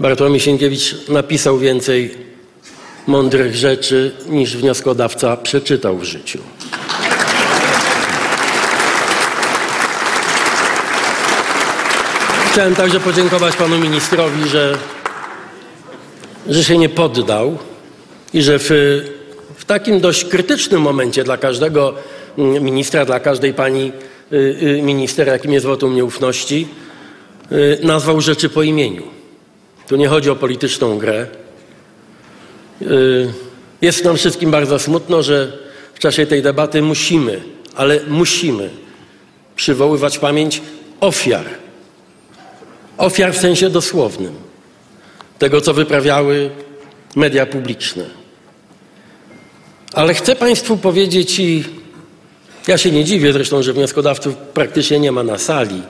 Bartłomiej Sienkiewicz napisał więcej mądrych rzeczy niż wnioskodawca przeczytał w życiu. Chciałem także podziękować panu ministrowi, że, że się nie poddał i że w, w takim dość krytycznym momencie dla każdego mm, ministra, dla każdej pani y, y, minister, jakim jest wotum nieufności, y, nazwał rzeczy po imieniu. Tu nie chodzi o polityczną grę. Jest nam wszystkim bardzo smutno, że w czasie tej debaty musimy, ale musimy przywoływać pamięć ofiar ofiar w sensie dosłownym tego, co wyprawiały media publiczne. Ale chcę Państwu powiedzieć i ja się nie dziwię zresztą, że wnioskodawców praktycznie nie ma na sali,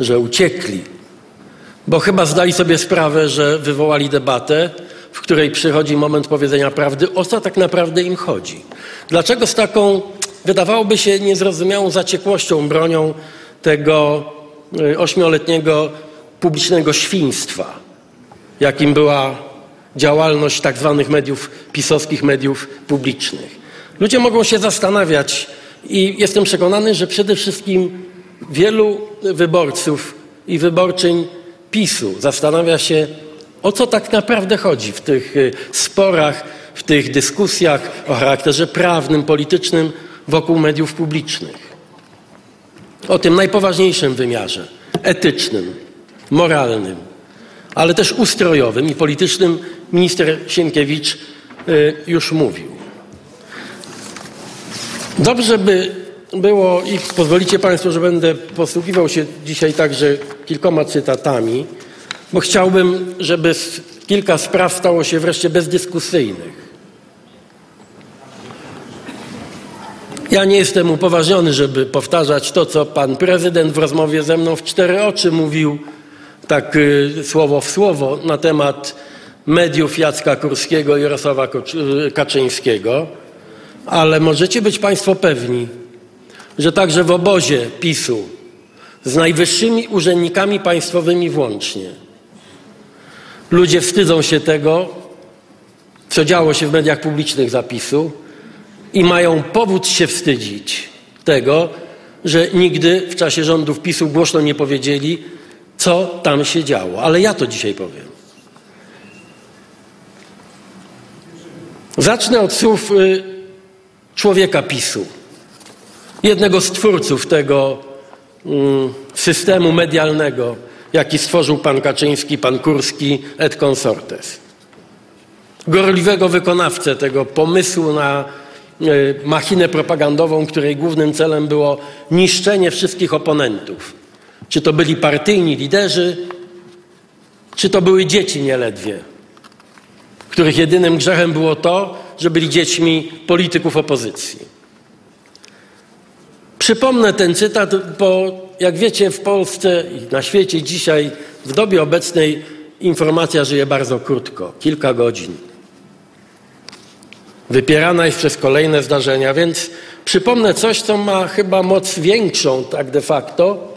że uciekli, bo chyba zdali sobie sprawę, że wywołali debatę, w której przychodzi moment powiedzenia prawdy, o co tak naprawdę im chodzi. Dlaczego z taką, wydawałoby się, niezrozumiałą zaciekłością bronią tego y, ośmioletniego publicznego świństwa, jakim była działalność tak zwanych mediów, pisowskich mediów publicznych. Ludzie mogą się zastanawiać i jestem przekonany, że przede wszystkim wielu wyborców i wyborczyń PiSu zastanawia się, o co tak naprawdę chodzi w tych y, sporach, w tych dyskusjach o charakterze prawnym, politycznym wokół mediów publicznych. O tym najpoważniejszym wymiarze etycznym, moralnym, ale też ustrojowym i politycznym minister Sienkiewicz y, już mówił. Dobrze by było i pozwolicie Państwo, że będę posługiwał się dzisiaj także kilkoma cytatami, bo chciałbym, żeby kilka spraw stało się wreszcie bezdyskusyjnych. Ja nie jestem upoważniony, żeby powtarzać to, co pan prezydent w rozmowie ze mną w cztery oczy mówił tak y, słowo w słowo na temat mediów Jacka Kurskiego i Jarosława y, Kaczyńskiego, ale możecie być Państwo pewni, że także w obozie PiSu z najwyższymi urzędnikami państwowymi włącznie ludzie wstydzą się tego, co działo się w mediach publicznych zapisu i mają powód się wstydzić tego, że nigdy w czasie rządów PiSu głośno nie powiedzieli, co tam się działo. Ale ja to dzisiaj powiem. Zacznę od słów y, człowieka PiSu, jednego z twórców tego mm, systemu medialnego, jaki stworzył pan Kaczyński, pan Kurski et consortes. Gorliwego wykonawcę tego pomysłu na y, machinę propagandową, której głównym celem było niszczenie wszystkich oponentów czy to byli partyjni liderzy, czy to były dzieci nieledwie, których jedynym grzechem było to, że byli dziećmi polityków opozycji. Przypomnę ten cytat, bo jak wiecie, w Polsce i na świecie dzisiaj, w dobie obecnej, informacja żyje bardzo krótko kilka godzin. Wypierana jest przez kolejne zdarzenia, więc przypomnę coś, co ma chyba moc większą, tak de facto,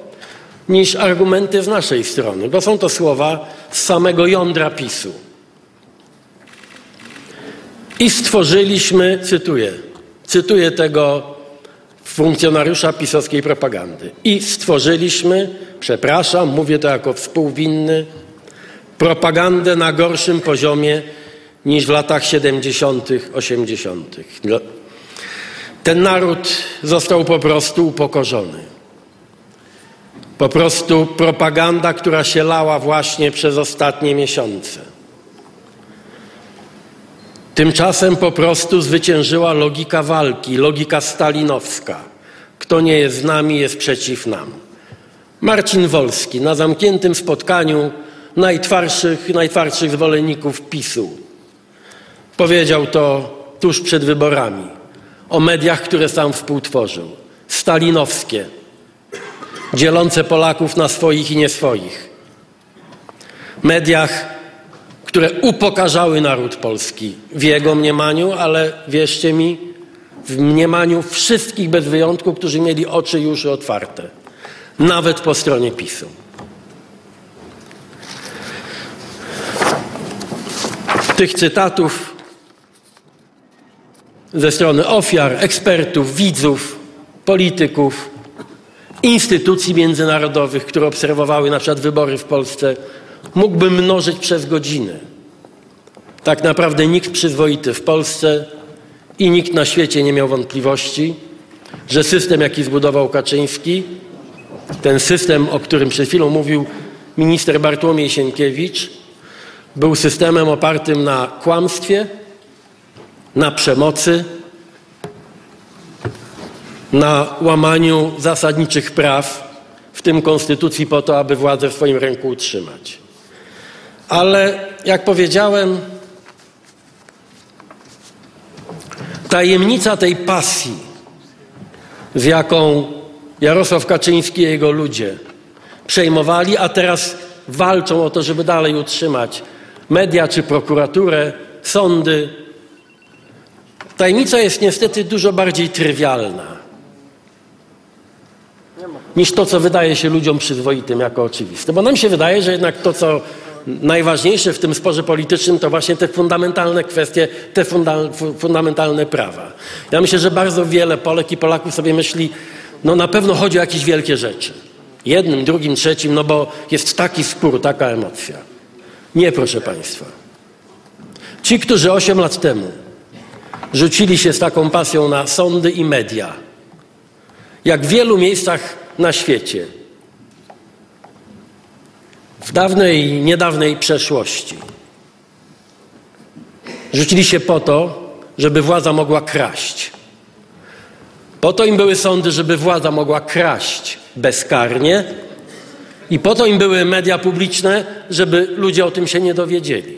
niż argumenty z naszej strony, bo są to słowa z samego jądra PiSu. I stworzyliśmy, cytuję, cytuję tego funkcjonariusza pisowskiej propagandy. I stworzyliśmy, przepraszam, mówię to jako współwinny, propagandę na gorszym poziomie niż w latach 70., 80. Ten naród został po prostu upokorzony. Po prostu propaganda, która się lała właśnie przez ostatnie miesiące. Tymczasem po prostu zwyciężyła logika walki, logika stalinowska. Kto nie jest z nami, jest przeciw nam. Marcin Wolski na zamkniętym spotkaniu najtwardszych, najtwardszych zwolenników PiSu powiedział to tuż przed wyborami o mediach, które sam współtworzył. Stalinowskie dzielące Polaków na swoich i nieswoich. Mediach, które upokarzały naród polski w jego mniemaniu, ale wierzcie mi, w mniemaniu wszystkich bez wyjątku, którzy mieli oczy uszy otwarte, nawet po stronie PiSu. tych cytatów ze strony ofiar, ekspertów, widzów, polityków, instytucji międzynarodowych, które obserwowały na przykład wybory w Polsce, mógłbym mnożyć przez godziny. Tak naprawdę nikt przyzwoity w Polsce i nikt na świecie nie miał wątpliwości, że system, jaki zbudował Kaczyński, ten system, o którym przed chwilą mówił minister Bartłomiej Sienkiewicz, był systemem opartym na kłamstwie, na przemocy, na łamaniu zasadniczych praw, w tym konstytucji, po to, aby władzę w swoim ręku utrzymać. Ale jak powiedziałem, tajemnica tej pasji, z jaką Jarosław Kaczyński i jego ludzie przejmowali, a teraz walczą o to, żeby dalej utrzymać media czy prokuraturę, sądy. Tajemnica jest niestety dużo bardziej trywialna niż to, co wydaje się ludziom przyzwoitym jako oczywiste. Bo nam się wydaje, że jednak to, co najważniejsze w tym sporze politycznym, to właśnie te fundamentalne kwestie, te funda fundamentalne prawa. Ja myślę, że bardzo wiele Polek i Polaków sobie myśli, no na pewno chodzi o jakieś wielkie rzeczy. Jednym, drugim, trzecim, no bo jest taki spór, taka emocja. Nie, proszę Państwa. Ci, którzy 8 lat temu rzucili się z taką pasją na sądy i media, jak w wielu miejscach na świecie, w dawnej i niedawnej przeszłości, rzucili się po to, żeby władza mogła kraść. Po to im były sądy, żeby władza mogła kraść bezkarnie i po to im były media publiczne, żeby ludzie o tym się nie dowiedzieli.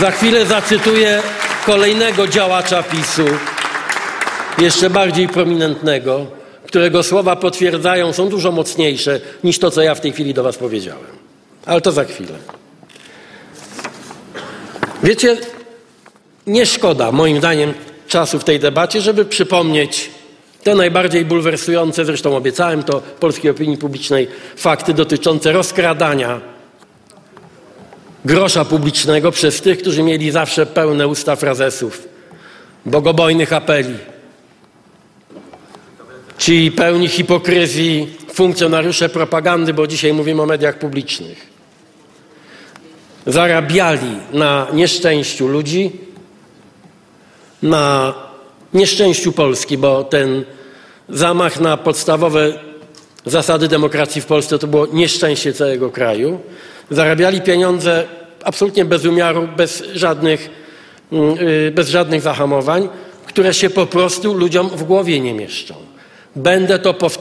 Za chwilę zacytuję kolejnego działacza PiSu, jeszcze bardziej prominentnego, którego słowa potwierdzają, są dużo mocniejsze niż to, co ja w tej chwili do Was powiedziałem. Ale to za chwilę. Wiecie, nie szkoda, moim zdaniem, czasu w tej debacie, żeby przypomnieć te najbardziej bulwersujące, zresztą obiecałem to polskiej opinii publicznej, fakty dotyczące rozkradania grosza publicznego przez tych, którzy mieli zawsze pełne usta frazesów, bogobojnych apeli, ci pełni hipokryzji funkcjonariusze propagandy, bo dzisiaj mówimy o mediach publicznych, zarabiali na nieszczęściu ludzi, na nieszczęściu Polski, bo ten zamach na podstawowe zasady demokracji w Polsce to było nieszczęście całego kraju. Zarabiali pieniądze absolutnie bez umiaru, bez żadnych, bez żadnych zahamowań, które się po prostu ludziom w głowie nie mieszczą. Będę to powtarzał.